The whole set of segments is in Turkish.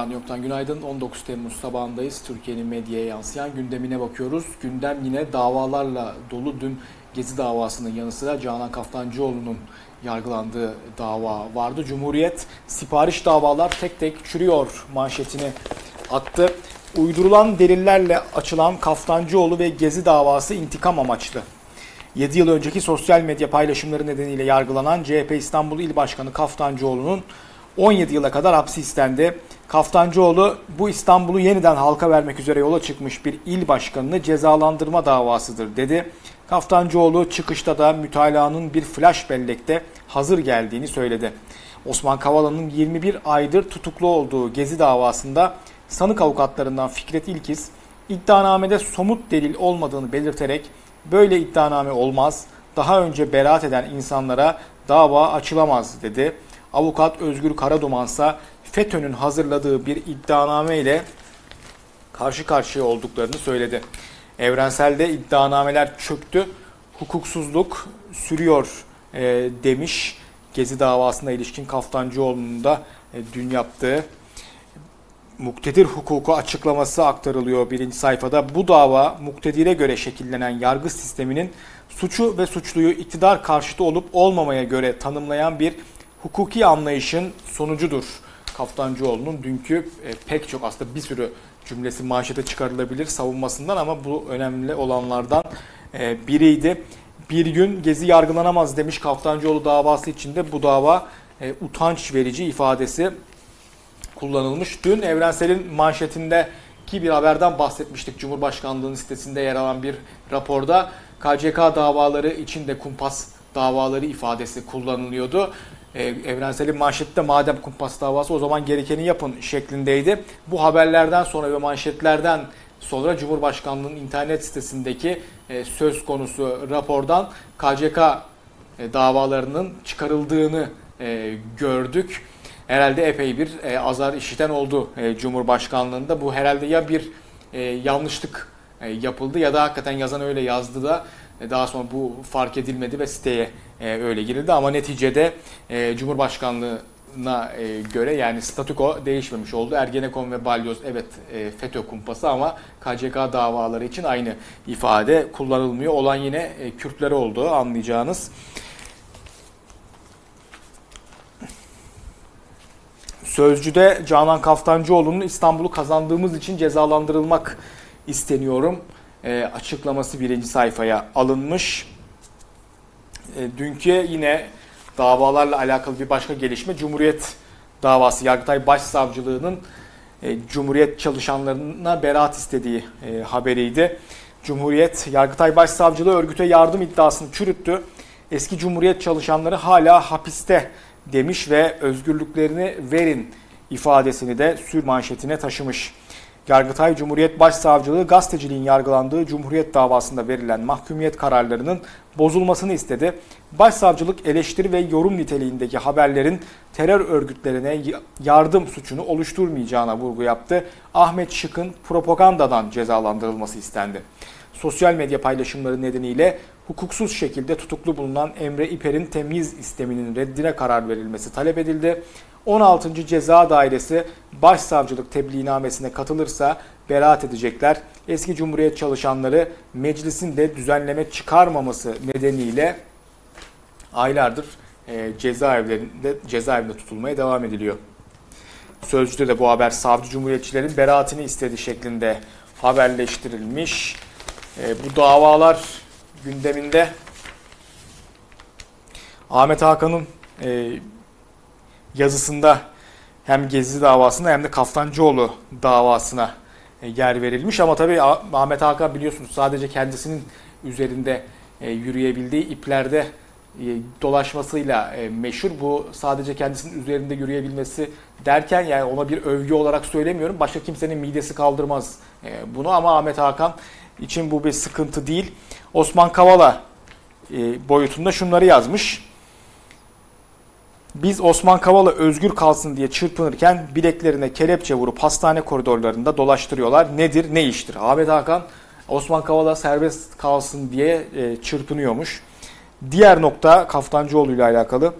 New York'tan günaydın. 19 Temmuz sabahındayız. Türkiye'nin medyaya yansıyan gündemine bakıyoruz. Gündem yine davalarla dolu. Dün Gezi davasının yanı sıra Canan Kaftancıoğlu'nun yargılandığı dava vardı. Cumhuriyet sipariş davalar tek tek çürüyor manşetini attı. Uydurulan delillerle açılan Kaftancıoğlu ve Gezi davası intikam amaçlı. 7 yıl önceki sosyal medya paylaşımları nedeniyle yargılanan CHP İstanbul İl Başkanı Kaftancıoğlu'nun 17 yıla kadar hapsi istendi. Kaftancıoğlu bu İstanbul'u yeniden halka vermek üzere yola çıkmış bir il başkanını cezalandırma davasıdır dedi. Kaftancıoğlu çıkışta da mütalaanın bir flash bellekte hazır geldiğini söyledi. Osman Kavala'nın 21 aydır tutuklu olduğu Gezi davasında sanık avukatlarından Fikret İlkiz, iddianamede somut delil olmadığını belirterek böyle iddianame olmaz, daha önce beraat eden insanlara dava açılamaz dedi. Avukat Özgür Karadumansa FETÖ'nün hazırladığı bir iddianame ile karşı karşıya olduklarını söyledi. Evrenselde iddianameler çöktü, hukuksuzluk sürüyor e, demiş. Gezi davasına ilişkin Kaftancıoğlu'nun da e, dün yaptığı muktedir hukuku açıklaması aktarılıyor birinci sayfada. Bu dava muktedire göre şekillenen yargı sisteminin suçu ve suçluyu iktidar karşıtı olup olmamaya göre tanımlayan bir hukuki anlayışın sonucudur. Kaftancıoğlu'nun dünkü e, pek çok aslında bir sürü cümlesi manşete çıkarılabilir savunmasından ama bu önemli olanlardan e, biriydi. Bir gün Gezi yargılanamaz demiş Kaftancıoğlu davası içinde bu dava e, utanç verici ifadesi kullanılmış. Dün Evrensel'in manşetinde ki bir haberden bahsetmiştik. Cumhurbaşkanlığı'nın sitesinde yer alan bir raporda KCK davaları içinde kumpas davaları ifadesi kullanılıyordu. Ee, Evrensel'in manşette madem kumpas davası o zaman gerekeni yapın şeklindeydi. Bu haberlerden sonra ve manşetlerden sonra Cumhurbaşkanlığı'nın internet sitesindeki e, söz konusu rapordan KCK e, davalarının çıkarıldığını e, gördük. Herhalde epey bir azar işiten oldu Cumhurbaşkanlığında. Bu herhalde ya bir yanlışlık yapıldı ya da hakikaten yazan öyle yazdı da daha sonra bu fark edilmedi ve siteye öyle girildi. Ama neticede Cumhurbaşkanlığına göre yani statüko değişmemiş oldu. Ergenekon ve Balyoz evet FETÖ kumpası ama KCK davaları için aynı ifade kullanılmıyor. Olan yine Kürtleri oldu anlayacağınız. Sözcüde Canan Kaftancıoğlu'nun İstanbul'u kazandığımız için cezalandırılmak isteniyorum e, açıklaması birinci sayfaya alınmış. E, dünkü yine davalarla alakalı bir başka gelişme Cumhuriyet davası Yargıtay Başsavcılığı'nın e, Cumhuriyet çalışanlarına beraat istediği e, haberiydi. Cumhuriyet Yargıtay Başsavcılığı örgüte yardım iddiasını çürüttü. Eski Cumhuriyet çalışanları hala hapiste demiş ve özgürlüklerini verin ifadesini de sür manşetine taşımış. Yargıtay Cumhuriyet Başsavcılığı gazeteciliğin yargılandığı Cumhuriyet davasında verilen mahkumiyet kararlarının bozulmasını istedi. Başsavcılık eleştiri ve yorum niteliğindeki haberlerin terör örgütlerine yardım suçunu oluşturmayacağına vurgu yaptı. Ahmet Şık'ın propagandadan cezalandırılması istendi. Sosyal medya paylaşımları nedeniyle hukuksuz şekilde tutuklu bulunan Emre İper'in temyiz isteminin reddine karar verilmesi talep edildi. 16. Ceza Dairesi Başsavcılık tebliğnamesine katılırsa beraat edecekler. Eski Cumhuriyet çalışanları meclisin de düzenleme çıkarmaması nedeniyle aylardır e, cezaevlerinde cezaevinde tutulmaya devam ediliyor. Sözcüde de bu haber savcı cumhuriyetçilerin beraatini istedi şeklinde haberleştirilmiş. E, bu davalar gündeminde Ahmet Hakan'ın e, yazısında hem Gezi davasına hem de Kaftancıoğlu davasına e, yer verilmiş. Ama tabii Ahmet Hakan biliyorsunuz sadece kendisinin üzerinde e, yürüyebildiği iplerde e, dolaşmasıyla meşhur. Bu sadece kendisinin üzerinde yürüyebilmesi derken yani ona bir övgü olarak söylemiyorum. Başka kimsenin midesi kaldırmaz bunu ama Ahmet Hakan için bu bir sıkıntı değil. Osman Kavala boyutunda şunları yazmış. Biz Osman Kavala özgür kalsın diye çırpınırken bileklerine kelepçe vurup hastane koridorlarında dolaştırıyorlar. Nedir, ne iştir? Ahmet Hakan Osman Kavala serbest kalsın diye e, çırpınıyormuş. Diğer nokta Kaftancıoğlu ile alakalı.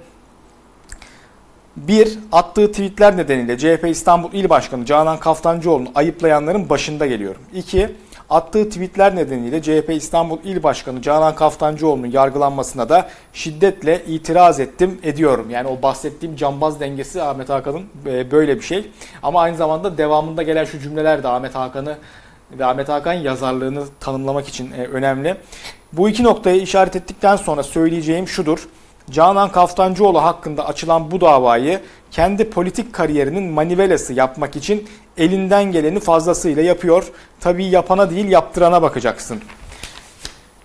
Bir, attığı tweetler nedeniyle CHP İstanbul İl Başkanı Canan Kaftancıoğlu'nu ayıplayanların başında geliyorum. İki, attığı tweetler nedeniyle CHP İstanbul İl Başkanı Canan Kaftancıoğlu'nun yargılanmasına da şiddetle itiraz ettim, ediyorum. Yani o bahsettiğim cambaz dengesi Ahmet Hakan'ın e, böyle bir şey. Ama aynı zamanda devamında gelen şu cümleler de Ahmet Hakan'ı ve Ahmet Hakan yazarlığını tanımlamak için e, önemli. Bu iki noktayı işaret ettikten sonra söyleyeceğim şudur. Canan Kaftancıoğlu hakkında açılan bu davayı kendi politik kariyerinin manivelası yapmak için elinden geleni fazlasıyla yapıyor. Tabii yapana değil yaptırana bakacaksın.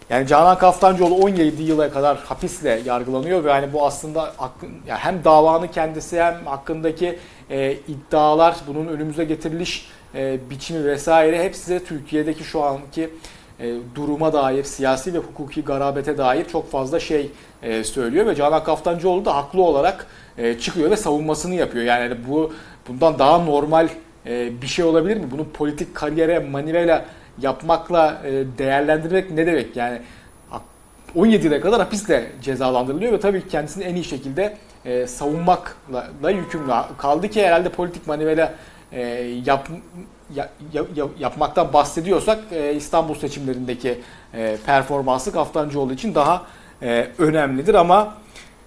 Yani Canan Kaftancıoğlu 17 yıla kadar hapisle yargılanıyor ve yani bu aslında hem davanın kendisi hem hakkındaki e, iddialar, bunun önümüze getiriliş e, biçimi vesaire hepsi de Türkiye'deki şu anki e, duruma dair, siyasi ve hukuki garabete dair çok fazla şey e, söylüyor ve Canan Kaftancıoğlu da haklı olarak e, çıkıyor ve savunmasını yapıyor. Yani bu bundan daha normal bir şey olabilir mi? Bunu politik kariyere manivela yapmakla değerlendirmek ne demek? Yani 17 yıla kadar hapisle cezalandırılıyor ve tabii kendisini en iyi şekilde savunmakla da yükümlü. Kaldı ki herhalde politik manivela yap, ya, ya, yapmaktan bahsediyorsak e, İstanbul seçimlerindeki e, performansı Kaftancıoğlu için daha e, önemlidir ama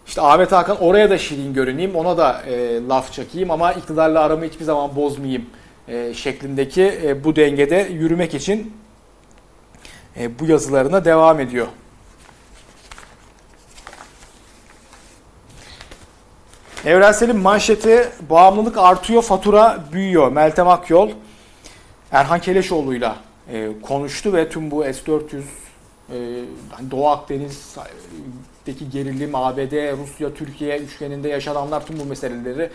işte Ahmet Hakan oraya da şirin görüneyim, ona da e, laf çakayım ama iktidarla aramı hiçbir zaman bozmayayım e, şeklindeki e, bu dengede yürümek için e, bu yazılarına devam ediyor. Evrensel'in manşeti bağımlılık artıyor, fatura büyüyor. Meltem Akyol Erhan Keleşoğlu'yla e, konuştu ve tüm bu S-400 e, hani Doğu Akdeniz'deki gerilim, ABD, Rusya, Türkiye üçgeninde yaşananlar tüm bu meseleleri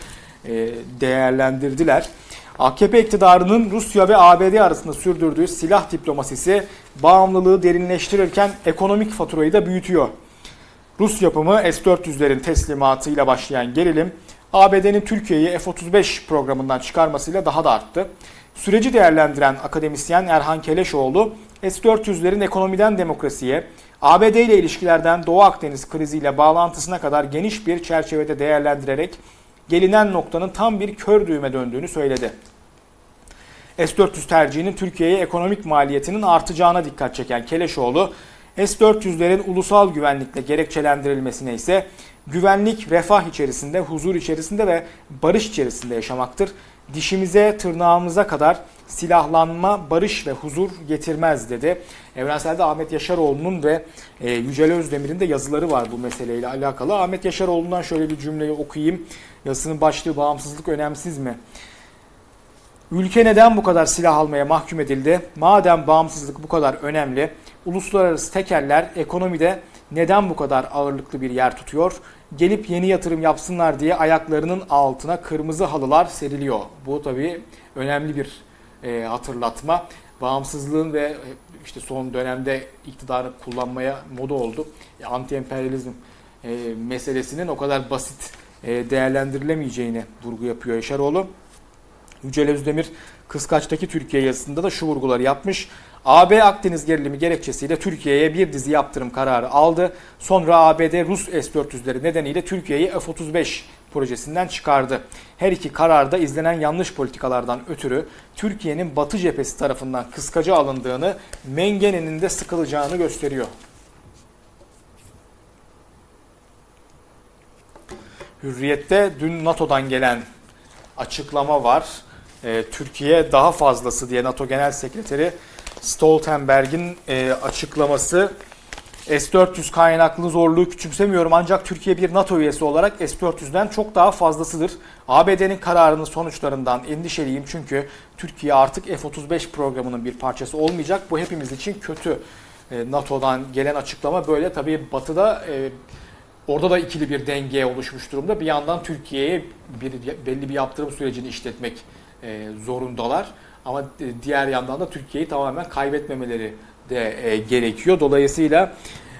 e, değerlendirdiler. AKP iktidarının Rusya ve ABD arasında sürdürdüğü silah diplomasisi bağımlılığı derinleştirirken ekonomik faturayı da büyütüyor. Rus yapımı S-400'lerin teslimatıyla başlayan gerilim ABD'nin Türkiye'yi F-35 programından çıkarmasıyla daha da arttı. Süreci değerlendiren akademisyen Erhan Keleşoğlu, S-400'lerin ekonomiden demokrasiye, ABD ile ilişkilerden Doğu Akdeniz kriziyle bağlantısına kadar geniş bir çerçevede değerlendirerek gelinen noktanın tam bir kör düğüme döndüğünü söyledi. S-400 tercihinin Türkiye'ye ekonomik maliyetinin artacağına dikkat çeken Keleşoğlu, S-400'lerin ulusal güvenlikle gerekçelendirilmesine ise güvenlik refah içerisinde, huzur içerisinde ve barış içerisinde yaşamaktır dişimize, tırnağımıza kadar silahlanma, barış ve huzur getirmez dedi. Evrensel'de Ahmet Yaşaroğlu'nun ve e, Yücel Özdemir'in de yazıları var bu meseleyle alakalı. Ahmet Yaşaroğlu'ndan şöyle bir cümleyi okuyayım. Yazısının başlığı bağımsızlık önemsiz mi? Ülke neden bu kadar silah almaya mahkum edildi? Madem bağımsızlık bu kadar önemli, uluslararası tekerler ekonomide neden bu kadar ağırlıklı bir yer tutuyor? Gelip yeni yatırım yapsınlar diye ayaklarının altına kırmızı halılar seriliyor. Bu tabii önemli bir e, hatırlatma. Bağımsızlığın ve e, işte son dönemde iktidarı kullanmaya moda oldu. E, Anti-emperyalizm e, meselesinin o kadar basit e, değerlendirilemeyeceğini vurgu yapıyor Yaşaroğlu. Yücel Özdemir Kıskaç'taki Türkiye yazısında da şu vurguları yapmış. AB Akdeniz gerilimi gerekçesiyle Türkiye'ye bir dizi yaptırım kararı aldı. Sonra ABD Rus S-400'leri nedeniyle Türkiye'yi F-35 projesinden çıkardı. Her iki kararda izlenen yanlış politikalardan ötürü Türkiye'nin Batı cephesi tarafından kıskaca alındığını, mengenenin de sıkılacağını gösteriyor. Hürriyet'te dün NATO'dan gelen açıklama var. Ee, Türkiye daha fazlası diye NATO Genel Sekreteri Stoltenberg'in e, açıklaması S-400 kaynaklı zorluğu küçümsemiyorum ancak Türkiye bir NATO üyesi olarak S-400'den çok daha fazlasıdır. ABD'nin kararının sonuçlarından endişeliyim çünkü Türkiye artık F-35 programının bir parçası olmayacak. Bu hepimiz için kötü. E, NATO'dan gelen açıklama böyle. Tabii Batı'da e, orada da ikili bir denge oluşmuş durumda. Bir yandan Türkiye'ye belli bir yaptırım sürecini işletmek e, zorundalar. Ama diğer yandan da Türkiye'yi tamamen kaybetmemeleri de e, gerekiyor. Dolayısıyla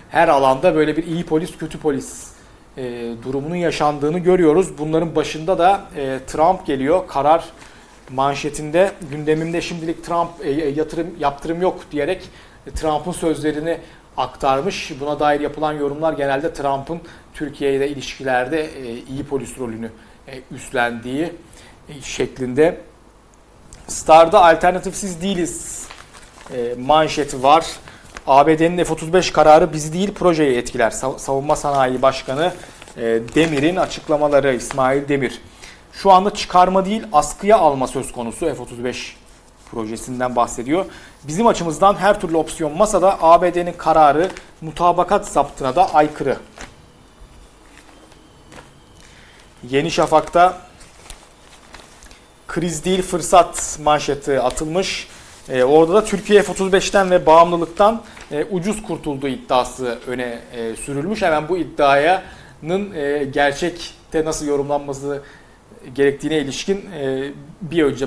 her alanda böyle bir iyi polis kötü polis e, durumunun yaşandığını görüyoruz. Bunların başında da e, Trump geliyor. Karar manşetinde gündemimde şimdilik Trump e, e yatırım yaptırım yok diyerek Trump'ın sözlerini aktarmış. Buna dair yapılan yorumlar genelde Trump'ın Türkiye ile ilişkilerde e, iyi polis rolünü e, üstlendiği e, şeklinde. Star'da alternatifsiz değiliz e, manşeti var. ABD'nin F-35 kararı bizi değil projeyi etkiler. Savunma Sanayi Başkanı Demir'in açıklamaları İsmail Demir. Şu anda çıkarma değil askıya alma söz konusu F-35 projesinden bahsediyor. Bizim açımızdan her türlü opsiyon masada ABD'nin kararı mutabakat zaptına da aykırı. Yeni Şafak'ta kriz değil fırsat manşeti atılmış. E, orada da Türkiye F-35'ten ve bağımlılıktan e, ucuz kurtulduğu iddiası öne e, sürülmüş. Hemen bu iddianın e, gerçekte nasıl yorumlanması gerektiğine ilişkin e, bir önce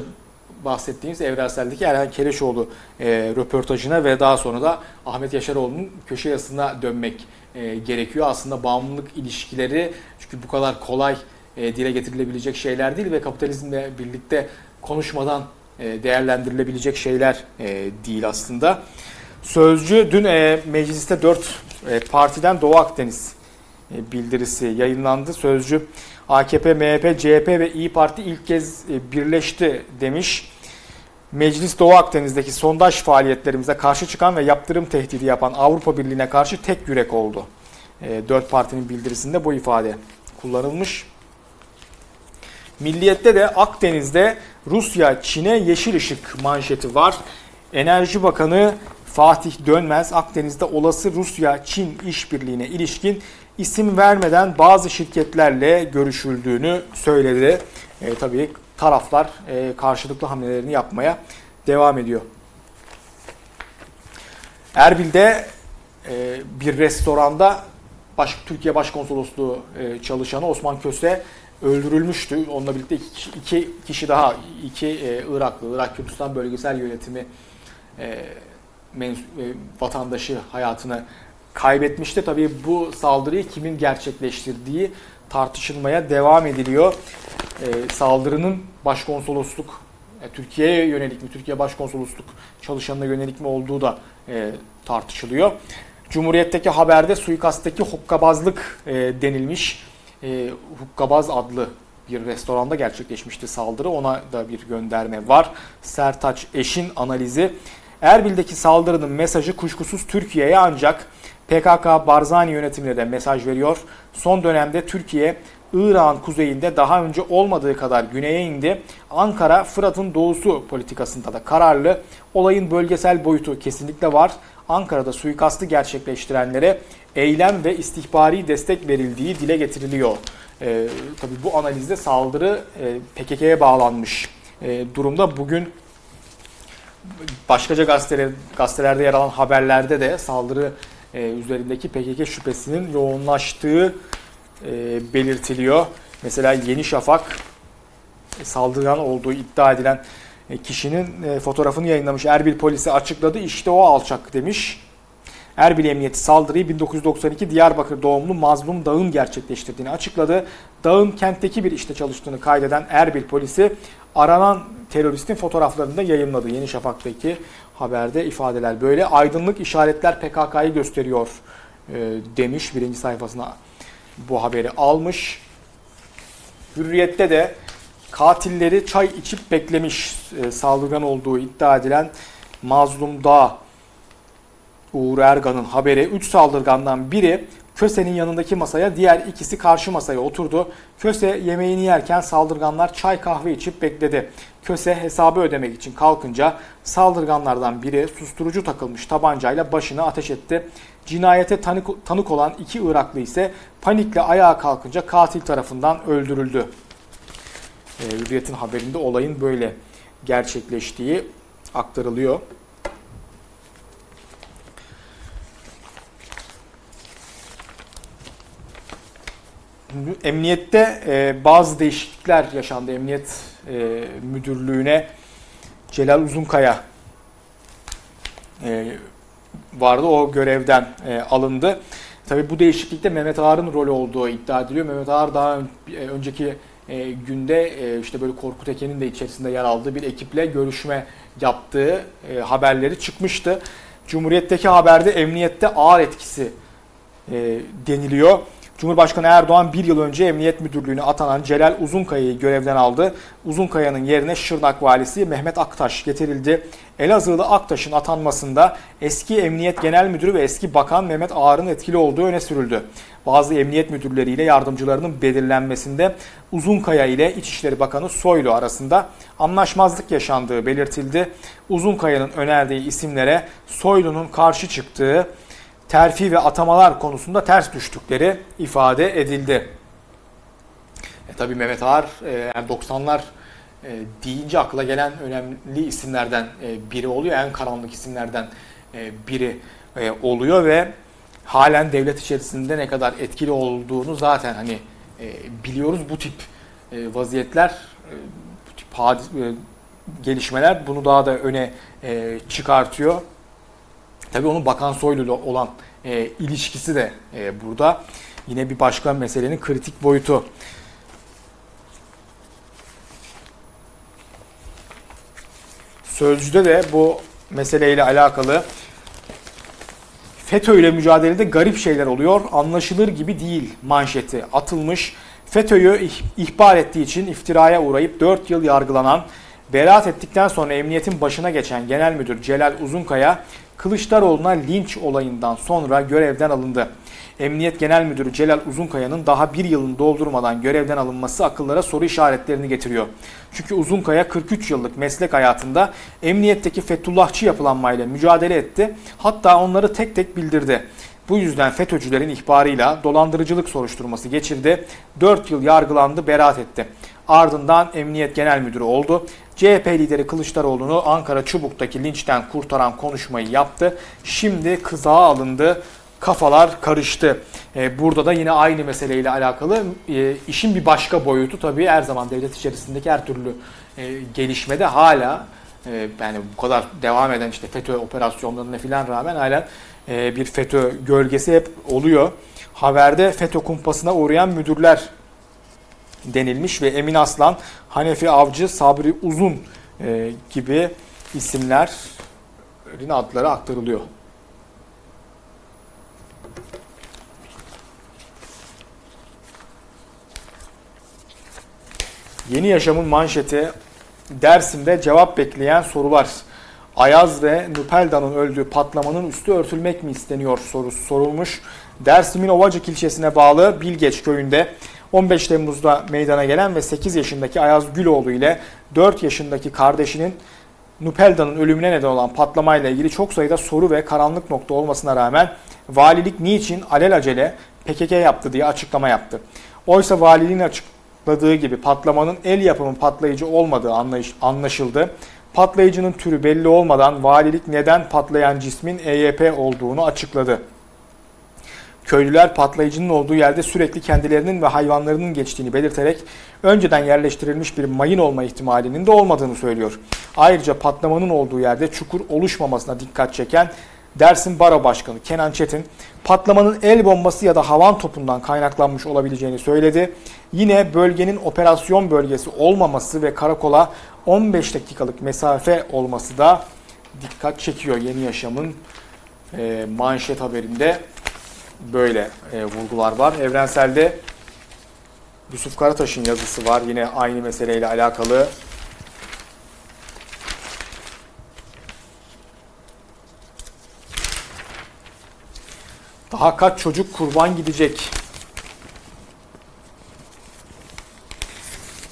bahsettiğimiz Evrensel'deki Erhan Keleşoğlu e, röportajına ve daha sonra da Ahmet Yaşaroğlu'nun köşe yazısına dönmek e, gerekiyor. Aslında bağımlılık ilişkileri çünkü bu kadar kolay e, dile getirilebilecek şeyler değil ve kapitalizmle birlikte konuşmadan e, değerlendirilebilecek şeyler e, değil aslında. Sözcü dün e, mecliste 4 e, partiden Doğu Akdeniz e, bildirisi yayınlandı. Sözcü AKP, MHP, CHP ve İyi Parti ilk kez e, birleşti demiş. Meclis Doğu Akdeniz'deki sondaj faaliyetlerimize karşı çıkan ve yaptırım tehdidi yapan Avrupa Birliği'ne karşı tek yürek oldu. E, dört partinin bildirisinde bu ifade kullanılmış. Milliyette de Akdeniz'de Rusya Çin'e yeşil ışık manşeti var. Enerji Bakanı Fatih Dönmez Akdeniz'de olası Rusya-Çin işbirliğine ilişkin isim vermeden bazı şirketlerle görüşüldüğünü söyledi. E, tabii taraflar e, karşılıklı hamlelerini yapmaya devam ediyor. Erbil'de e, bir restoranda baş, Türkiye Başkonsolosluğu e, çalışanı Osman Köse öldürülmüştü. Onunla birlikte iki, iki kişi daha, iki e, Iraklı, Irak Kürdistan Bölgesel Yönetimi e, mens- e, vatandaşı hayatını kaybetmişti. Tabii bu saldırıyı kimin gerçekleştirdiği tartışılmaya devam ediliyor. E, saldırının başkonsolosluk, e, Türkiye'ye yönelik mi, Türkiye başkonsolosluk çalışanına yönelik mi olduğu da e, tartışılıyor. Cumhuriyet'teki haberde suikasttaki hokkabazlık e, denilmiş. E, Hukkabaz adlı bir restoranda gerçekleşmişti saldırı. Ona da bir gönderme var. Sertaç Eş'in analizi. Erbil'deki saldırının mesajı kuşkusuz Türkiye'ye ancak PKK Barzani yönetimine de mesaj veriyor. Son dönemde Türkiye İran kuzeyinde daha önce olmadığı kadar güneye indi. Ankara Fırat'ın doğusu politikasında da kararlı. Olayın bölgesel boyutu kesinlikle var. Ankara'da suikastı gerçekleştirenlere eylem ve istihbari destek verildiği dile getiriliyor. E, tabii bu analizde saldırı e, PKK'ye bağlanmış e, durumda. Bugün başkaca gazeteler, gazetelerde yer alan haberlerde de saldırı e, üzerindeki PKK şüphesinin yoğunlaştığı e, belirtiliyor. Mesela Yeni Şafak e, saldırgan olduğu iddia edilen e, kişinin e, fotoğrafını yayınlamış. Erbil polisi açıkladı. İşte o alçak demiş. Erbil Emniyeti saldırıyı 1992 Diyarbakır doğumlu Mazlum Dağ'ın gerçekleştirdiğini açıkladı. Dağ'ın kentteki bir işte çalıştığını kaydeden Erbil polisi aranan teröristin fotoğraflarını da yayınladı. Yeni Şafak'taki haberde ifadeler böyle. Aydınlık işaretler PKK'yı gösteriyor e, demiş. Birinci sayfasına bu haberi almış. Hürriyette de katilleri çay içip beklemiş e, saldırgan olduğu iddia edilen Mazlum Dağ Uğur Ergan'ın haberi 3 saldırgandan biri Köse'nin yanındaki masaya, diğer ikisi karşı masaya oturdu. Köse yemeğini yerken saldırganlar çay kahve içip bekledi. Köse hesabı ödemek için kalkınca saldırganlardan biri susturucu takılmış tabancayla başını ateş etti. Cinayete tanık, tanık olan iki Iraklı ise panikle ayağa kalkınca katil tarafından öldürüldü. E, Hürriyet'in haberinde olayın böyle gerçekleştiği aktarılıyor. Emniyette e, bazı değişiklikler yaşandı. Emniyet e, Müdürlüğü'ne Celal Uzunkaya e, vardı. O görevden e, alındı. Tabii bu değişiklikte Mehmet Ağar'ın rolü olduğu iddia ediliyor. Mehmet Ağar daha e, önceki e, günde e, işte böyle Korkut Eken'in de içerisinde yer aldığı bir ekiple görüşme yaptığı e, haberleri çıkmıştı. Cumhuriyet'teki haberde emniyette ağır etkisi e, deniliyor. Cumhurbaşkanı Erdoğan bir yıl önce Emniyet Müdürlüğü'ne atanan Celal Uzunkaya'yı görevden aldı. Uzunkaya'nın yerine Şırnak Valisi Mehmet Aktaş getirildi. Elazığlı Aktaş'ın atanmasında eski Emniyet Genel Müdürü ve eski Bakan Mehmet Ağar'ın etkili olduğu öne sürüldü. Bazı emniyet müdürleriyle yardımcılarının belirlenmesinde Uzunkaya ile İçişleri Bakanı Soylu arasında anlaşmazlık yaşandığı belirtildi. Uzunkaya'nın önerdiği isimlere Soylu'nun karşı çıktığı terfi ve atamalar konusunda ters düştükleri ifade edildi. E, tabii Mehmet Ağar e, yani 90'lar e, deyince akla gelen önemli isimlerden e, biri oluyor. En karanlık isimlerden e, biri e, oluyor ve halen devlet içerisinde ne kadar etkili olduğunu zaten hani e, biliyoruz. Bu tip e, vaziyetler, e, bu tip hadis, e, gelişmeler bunu daha da öne e, çıkartıyor. Tabii onun Bakan Soylu ile olan e, ilişkisi de e, burada. Yine bir başka meselenin kritik boyutu. Sözcüde de bu meseleyle alakalı FETÖ ile mücadelede garip şeyler oluyor. Anlaşılır gibi değil manşeti atılmış. FETÖ'yü ihbar ettiği için iftiraya uğrayıp 4 yıl yargılanan, beraat ettikten sonra emniyetin başına geçen Genel Müdür Celal Uzunkaya Kılıçdaroğlu'na linç olayından sonra görevden alındı. Emniyet Genel Müdürü Celal Uzunkaya'nın daha bir yılını doldurmadan görevden alınması akıllara soru işaretlerini getiriyor. Çünkü Uzunkaya 43 yıllık meslek hayatında emniyetteki Fethullahçı yapılanmayla mücadele etti. Hatta onları tek tek bildirdi. Bu yüzden FETÖ'cülerin ihbarıyla dolandırıcılık soruşturması geçirdi. 4 yıl yargılandı, beraat etti. Ardından Emniyet Genel Müdürü oldu. CHP lideri Kılıçdaroğlu'nu Ankara Çubuk'taki linçten kurtaran konuşmayı yaptı. Şimdi kızağa alındı. Kafalar karıştı. Ee, burada da yine aynı meseleyle alakalı e, işin bir başka boyutu tabii her zaman devlet içerisindeki her türlü e, gelişmede hala e, yani bu kadar devam eden işte FETÖ operasyonlarına filan rağmen hala bir FETÖ gölgesi hep oluyor. Haberde FETÖ kumpasına uğrayan müdürler denilmiş ve Emin Aslan, Hanefi Avcı, Sabri Uzun e, gibi isimlerin adları aktarılıyor. Yeni Yaşam'ın manşeti Dersim'de cevap bekleyen sorular. Ayaz ve Nüpelda'nın öldüğü patlamanın üstü örtülmek mi isteniyor sorusu sorulmuş. Dersim'in Ovacık ilçesine bağlı Bilgeç köyünde 15 Temmuz'da meydana gelen ve 8 yaşındaki Ayaz Güloğlu ile 4 yaşındaki kardeşinin Nupelda'nın ölümüne neden olan patlamayla ilgili çok sayıda soru ve karanlık nokta olmasına rağmen valilik niçin alelacele PKK yaptı diye açıklama yaptı. Oysa valiliğin açıkladığı gibi patlamanın el yapımı patlayıcı olmadığı anlaşıldı. Patlayıcının türü belli olmadan valilik neden patlayan cismin EYP olduğunu açıkladı. Köylüler patlayıcının olduğu yerde sürekli kendilerinin ve hayvanlarının geçtiğini belirterek önceden yerleştirilmiş bir mayın olma ihtimalinin de olmadığını söylüyor. Ayrıca patlamanın olduğu yerde çukur oluşmamasına dikkat çeken Dersim Baro Başkanı Kenan Çetin patlamanın el bombası ya da havan topundan kaynaklanmış olabileceğini söyledi. Yine bölgenin operasyon bölgesi olmaması ve karakola 15 dakikalık mesafe olması da dikkat çekiyor Yeni Yaşam'ın e, manşet haberinde böyle e, vurgular var. Evrenselde Yusuf Karataş'ın yazısı var. Yine aynı meseleyle alakalı. Daha kaç çocuk kurban gidecek?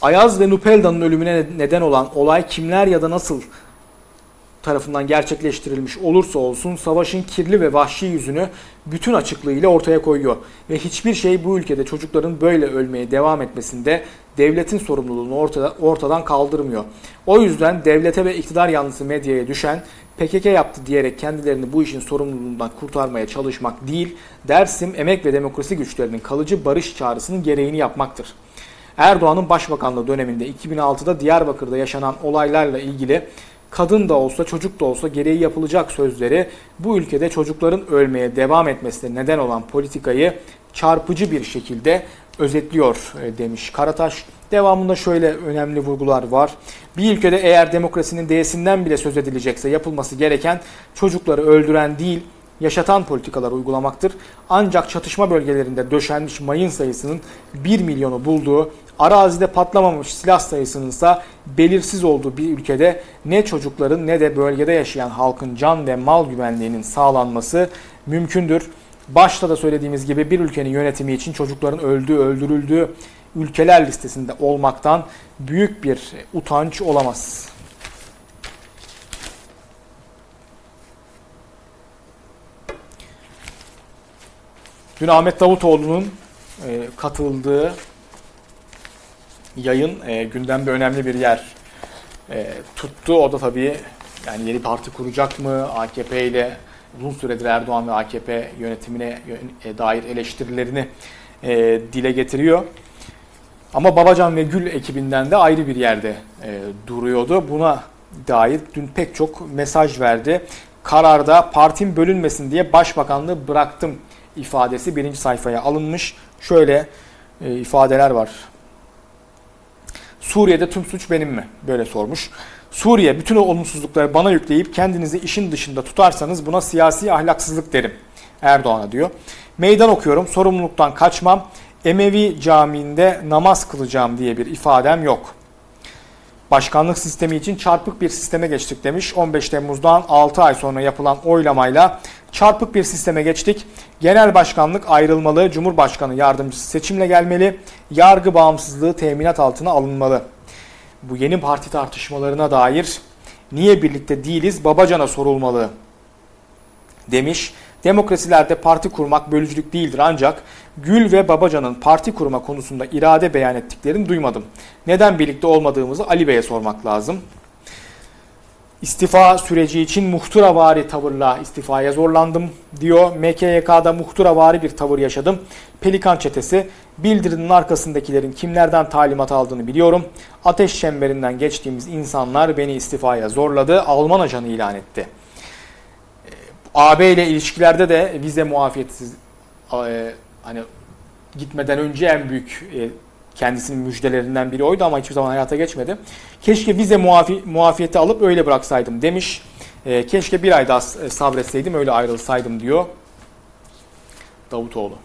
Ayaz ve Nupelda'nın ölümüne neden olan olay kimler ya da nasıl tarafından gerçekleştirilmiş olursa olsun savaşın kirli ve vahşi yüzünü bütün açıklığıyla ortaya koyuyor. Ve hiçbir şey bu ülkede çocukların böyle ölmeye devam etmesinde devletin sorumluluğunu ortada, ortadan kaldırmıyor. O yüzden devlete ve iktidar yanlısı medyaya düşen PKK yaptı diyerek kendilerini bu işin sorumluluğundan kurtarmaya çalışmak değil, Dersim emek ve demokrasi güçlerinin kalıcı barış çağrısının gereğini yapmaktır. Erdoğan'ın başbakanlığı döneminde 2006'da Diyarbakır'da yaşanan olaylarla ilgili kadın da olsa çocuk da olsa gereği yapılacak sözleri bu ülkede çocukların ölmeye devam etmesine neden olan politikayı çarpıcı bir şekilde özetliyor e, demiş Karataş. Devamında şöyle önemli vurgular var. Bir ülkede eğer demokrasinin D'sinden bile söz edilecekse yapılması gereken çocukları öldüren değil, yaşatan politikalar uygulamaktır. Ancak çatışma bölgelerinde döşenmiş mayın sayısının 1 milyonu bulduğu, arazide patlamamış silah sayısının ise belirsiz olduğu bir ülkede ne çocukların ne de bölgede yaşayan halkın can ve mal güvenliğinin sağlanması mümkündür. Başta da söylediğimiz gibi bir ülkenin yönetimi için çocukların öldüğü, öldürüldüğü ülkeler listesinde olmaktan büyük bir utanç olamaz. Dün Ahmet Davutoğlu'nun e, katıldığı yayın e, gündemde önemli bir yer e, tuttu. O da tabii yani yeni parti kuracak mı? AKP ile uzun süredir Erdoğan ve AKP yönetimine e, dair eleştirilerini e, dile getiriyor. Ama Babacan ve Gül ekibinden de ayrı bir yerde e, duruyordu. Buna dair dün pek çok mesaj verdi. Kararda partim bölünmesin diye başbakanlığı bıraktım ifadesi birinci sayfaya alınmış. Şöyle e, ifadeler var. Suriye'de tüm suç benim mi? Böyle sormuş. Suriye bütün o olumsuzlukları bana yükleyip kendinizi işin dışında tutarsanız buna siyasi ahlaksızlık derim. Erdoğan'a diyor. Meydan okuyorum, sorumluluktan kaçmam. Emevi Camii'nde namaz kılacağım diye bir ifadem yok. Başkanlık sistemi için çarpık bir sisteme geçtik demiş. 15 Temmuz'dan 6 ay sonra yapılan oylamayla çarpık bir sisteme geçtik. Genel başkanlık ayrılmalı, Cumhurbaşkanı yardımcısı seçimle gelmeli, yargı bağımsızlığı teminat altına alınmalı. Bu yeni parti tartışmalarına dair niye birlikte değiliz Babacan'a sorulmalı demiş. Demokrasilerde parti kurmak bölücülük değildir ancak Gül ve Babacan'ın parti kurma konusunda irade beyan ettiklerini duymadım. Neden birlikte olmadığımızı Ali Bey'e sormak lazım. İstifa süreci için muhturavari tavırla istifaya zorlandım diyor. MKYK'da muhturavari bir tavır yaşadım. Pelikan çetesi bildirinin arkasındakilerin kimlerden talimat aldığını biliyorum. Ateş çemberinden geçtiğimiz insanlar beni istifaya zorladı. Alman ajanı ilan etti. AB ile ilişkilerde de vize muafiyetsiz e, hani gitmeden önce en büyük e, kendisinin müjdelerinden biri oydu ama hiçbir zaman hayata geçmedi. Keşke vize muafi, muafiyeti alıp öyle bıraksaydım demiş. E, keşke bir ay daha sabretseydim öyle ayrılsaydım diyor Davutoğlu.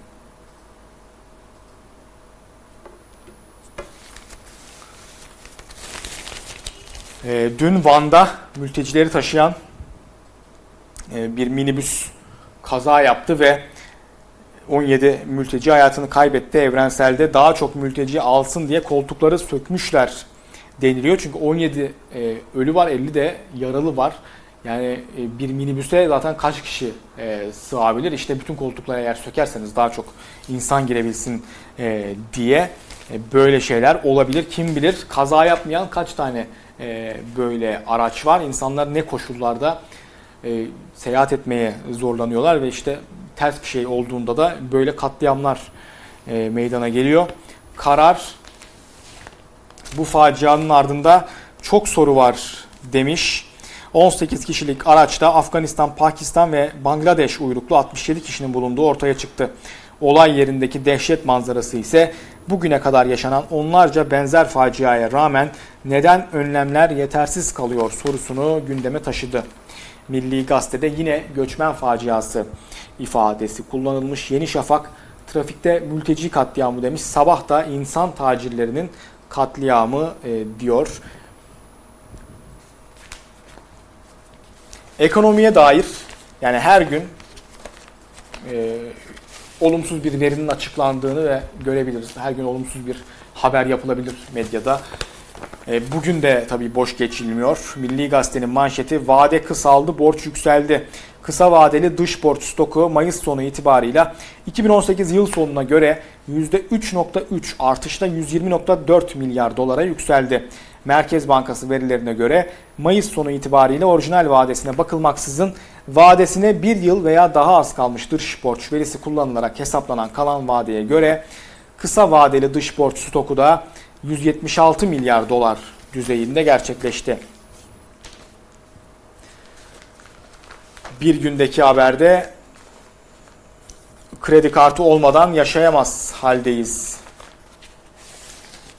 E, dün Van'da mültecileri taşıyan e, bir minibüs kaza yaptı ve 17 mülteci hayatını kaybetti evrenselde. Daha çok mülteci alsın diye koltukları sökmüşler deniliyor. Çünkü 17 e, ölü var, 50 de yaralı var. Yani e, bir minibüse zaten kaç kişi e, sığabilir? İşte bütün koltukları eğer sökerseniz daha çok insan girebilsin e, diye e, böyle şeyler olabilir. Kim bilir kaza yapmayan kaç tane e, böyle araç var? İnsanlar ne koşullarda e, seyahat etmeye zorlanıyorlar ve işte ters bir şey olduğunda da böyle katliamlar e, meydana geliyor. Karar bu facianın ardında çok soru var demiş. 18 kişilik araçta Afganistan, Pakistan ve Bangladeş uyruklu 67 kişinin bulunduğu ortaya çıktı. Olay yerindeki dehşet manzarası ise bugüne kadar yaşanan onlarca benzer faciaya rağmen neden önlemler yetersiz kalıyor sorusunu gündeme taşıdı. Milli Gazete'de yine göçmen faciası ifadesi kullanılmış. Yeni Şafak trafikte mülteci katliamı demiş. Sabah da insan tacirlerinin katliamı e, diyor. Ekonomiye dair yani her gün e, olumsuz bir verinin açıklandığını ve görebiliriz. Her gün olumsuz bir haber yapılabilir medyada. E, bugün de tabii boş geçilmiyor. Milli Gazete'nin manşeti vade kısaldı, borç yükseldi. Kısa vadeli dış borç stoku Mayıs sonu itibarıyla 2018 yıl sonuna göre %3.3 artışla 120.4 milyar dolara yükseldi. Merkez Bankası verilerine göre Mayıs sonu itibariyle orijinal vadesine bakılmaksızın vadesine bir yıl veya daha az kalmış dış borç verisi kullanılarak hesaplanan kalan vadeye göre kısa vadeli dış borç stoku da 176 milyar dolar düzeyinde gerçekleşti. Bir gündeki haberde kredi kartı olmadan yaşayamaz haldeyiz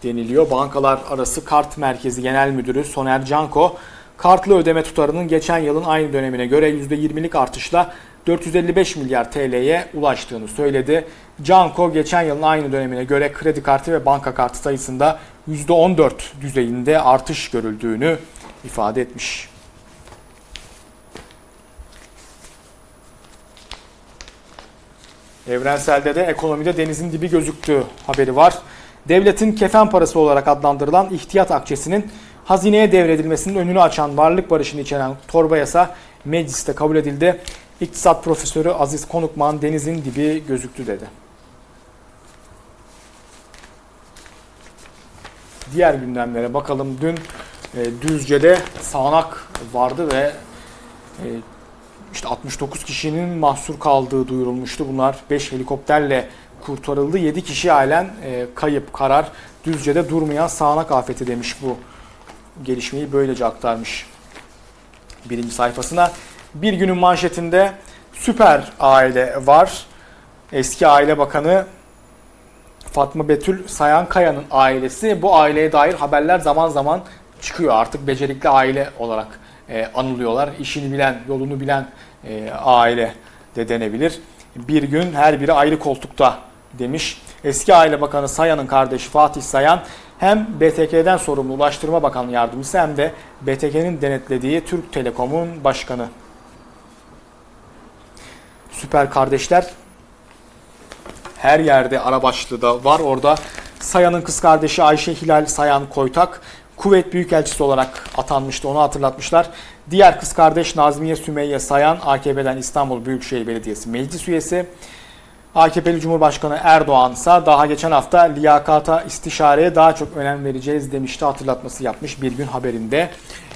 deniliyor. Bankalar Arası Kart Merkezi Genel Müdürü Soner Canko, kartlı ödeme tutarının geçen yılın aynı dönemine göre %20'lik artışla 455 milyar TL'ye ulaştığını söyledi. Canko geçen yılın aynı dönemine göre kredi kartı ve banka kartı sayısında %14 düzeyinde artış görüldüğünü ifade etmiş. Evrenselde de ekonomide denizin dibi gözüktüğü haberi var. Devletin kefen parası olarak adlandırılan ihtiyat akçesinin hazineye devredilmesinin önünü açan varlık barışını içeren torba yasa mecliste kabul edildi. İktisat profesörü Aziz Konukman denizin dibi gözüktü dedi. Diğer gündemlere bakalım. Dün e, Düzce'de sağanak vardı ve e, işte 69 kişinin mahsur kaldığı duyurulmuştu. Bunlar 5 helikopterle kurtarıldı. 7 kişi halen e, kayıp karar. Düzce'de durmayan sağanak afeti demiş bu gelişmeyi böylece aktarmış birinci sayfasına. Bir günün manşetinde süper aile var. Eski aile bakanı Fatma Betül Sayan Kaya'nın ailesi. Bu aileye dair haberler zaman zaman çıkıyor. Artık becerikli aile olarak e, anılıyorlar. İşini bilen, yolunu bilen e, aile de denebilir. Bir gün her biri ayrı koltukta demiş. Eski Aile Bakanı Sayan'ın kardeşi Fatih Sayan hem BTK'den sorumlu Ulaştırma Bakanlığı Yardımcısı hem de BTK'nin denetlediği Türk Telekom'un başkanı. Süper kardeşler her yerde ara başlığı da var. Orada Sayan'ın kız kardeşi Ayşe Hilal Sayan Koytak kuvvet büyükelçisi olarak atanmıştı. Onu hatırlatmışlar. Diğer kız kardeş Nazmiye Sümeyye Sayan AKP'den İstanbul Büyükşehir Belediyesi meclis üyesi. AKP'li Cumhurbaşkanı Erdoğan ise daha geçen hafta liyakata, istişareye daha çok önem vereceğiz demişti hatırlatması yapmış bir gün haberinde.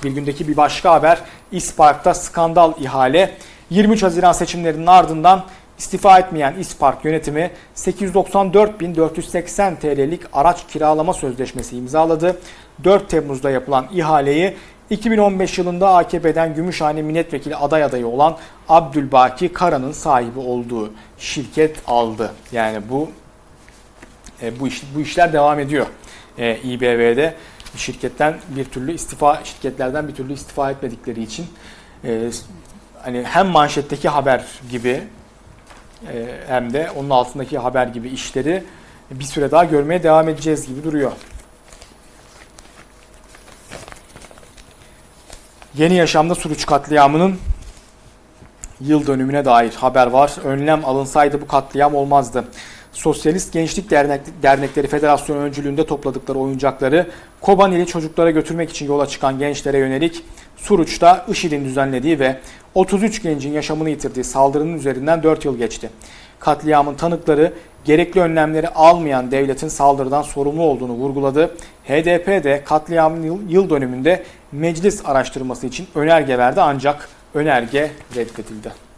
Bir gündeki bir başka haber İspark'ta skandal ihale. 23 Haziran seçimlerinin ardından istifa etmeyen İspark yönetimi 894.480 TL'lik araç kiralama sözleşmesi imzaladı. 4 Temmuz'da yapılan ihaleyi 2015 yılında AKP'den Gümüşhane milletvekili aday adayı olan Abdülbaki Kara'nın sahibi olduğu şirket aldı. Yani bu e, bu iş bu işler devam ediyor. E, İBB'de şirketten bir türlü istifa şirketlerden bir türlü istifa etmedikleri için e, hani hem manşetteki haber gibi hem de onun altındaki haber gibi işleri bir süre daha görmeye devam edeceğiz gibi duruyor. Yeni Yaşam'da Suruç katliamının yıl dönümüne dair haber var. Önlem alınsaydı bu katliam olmazdı. Sosyalist Gençlik Dernek, Dernekleri Federasyonu öncülüğünde topladıkları oyuncakları Kobanili çocuklara götürmek için yola çıkan gençlere yönelik Suruç'ta IŞİD'in düzenlediği ve 33 gencin yaşamını yitirdiği saldırının üzerinden 4 yıl geçti. Katliamın tanıkları gerekli önlemleri almayan devletin saldırıdan sorumlu olduğunu vurguladı. HDP de katliamın yıl dönümünde meclis araştırması için önerge verdi ancak önerge reddedildi.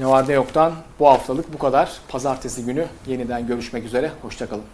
Ne var ne yoktan bu haftalık bu kadar. Pazartesi günü yeniden görüşmek üzere. Hoşçakalın.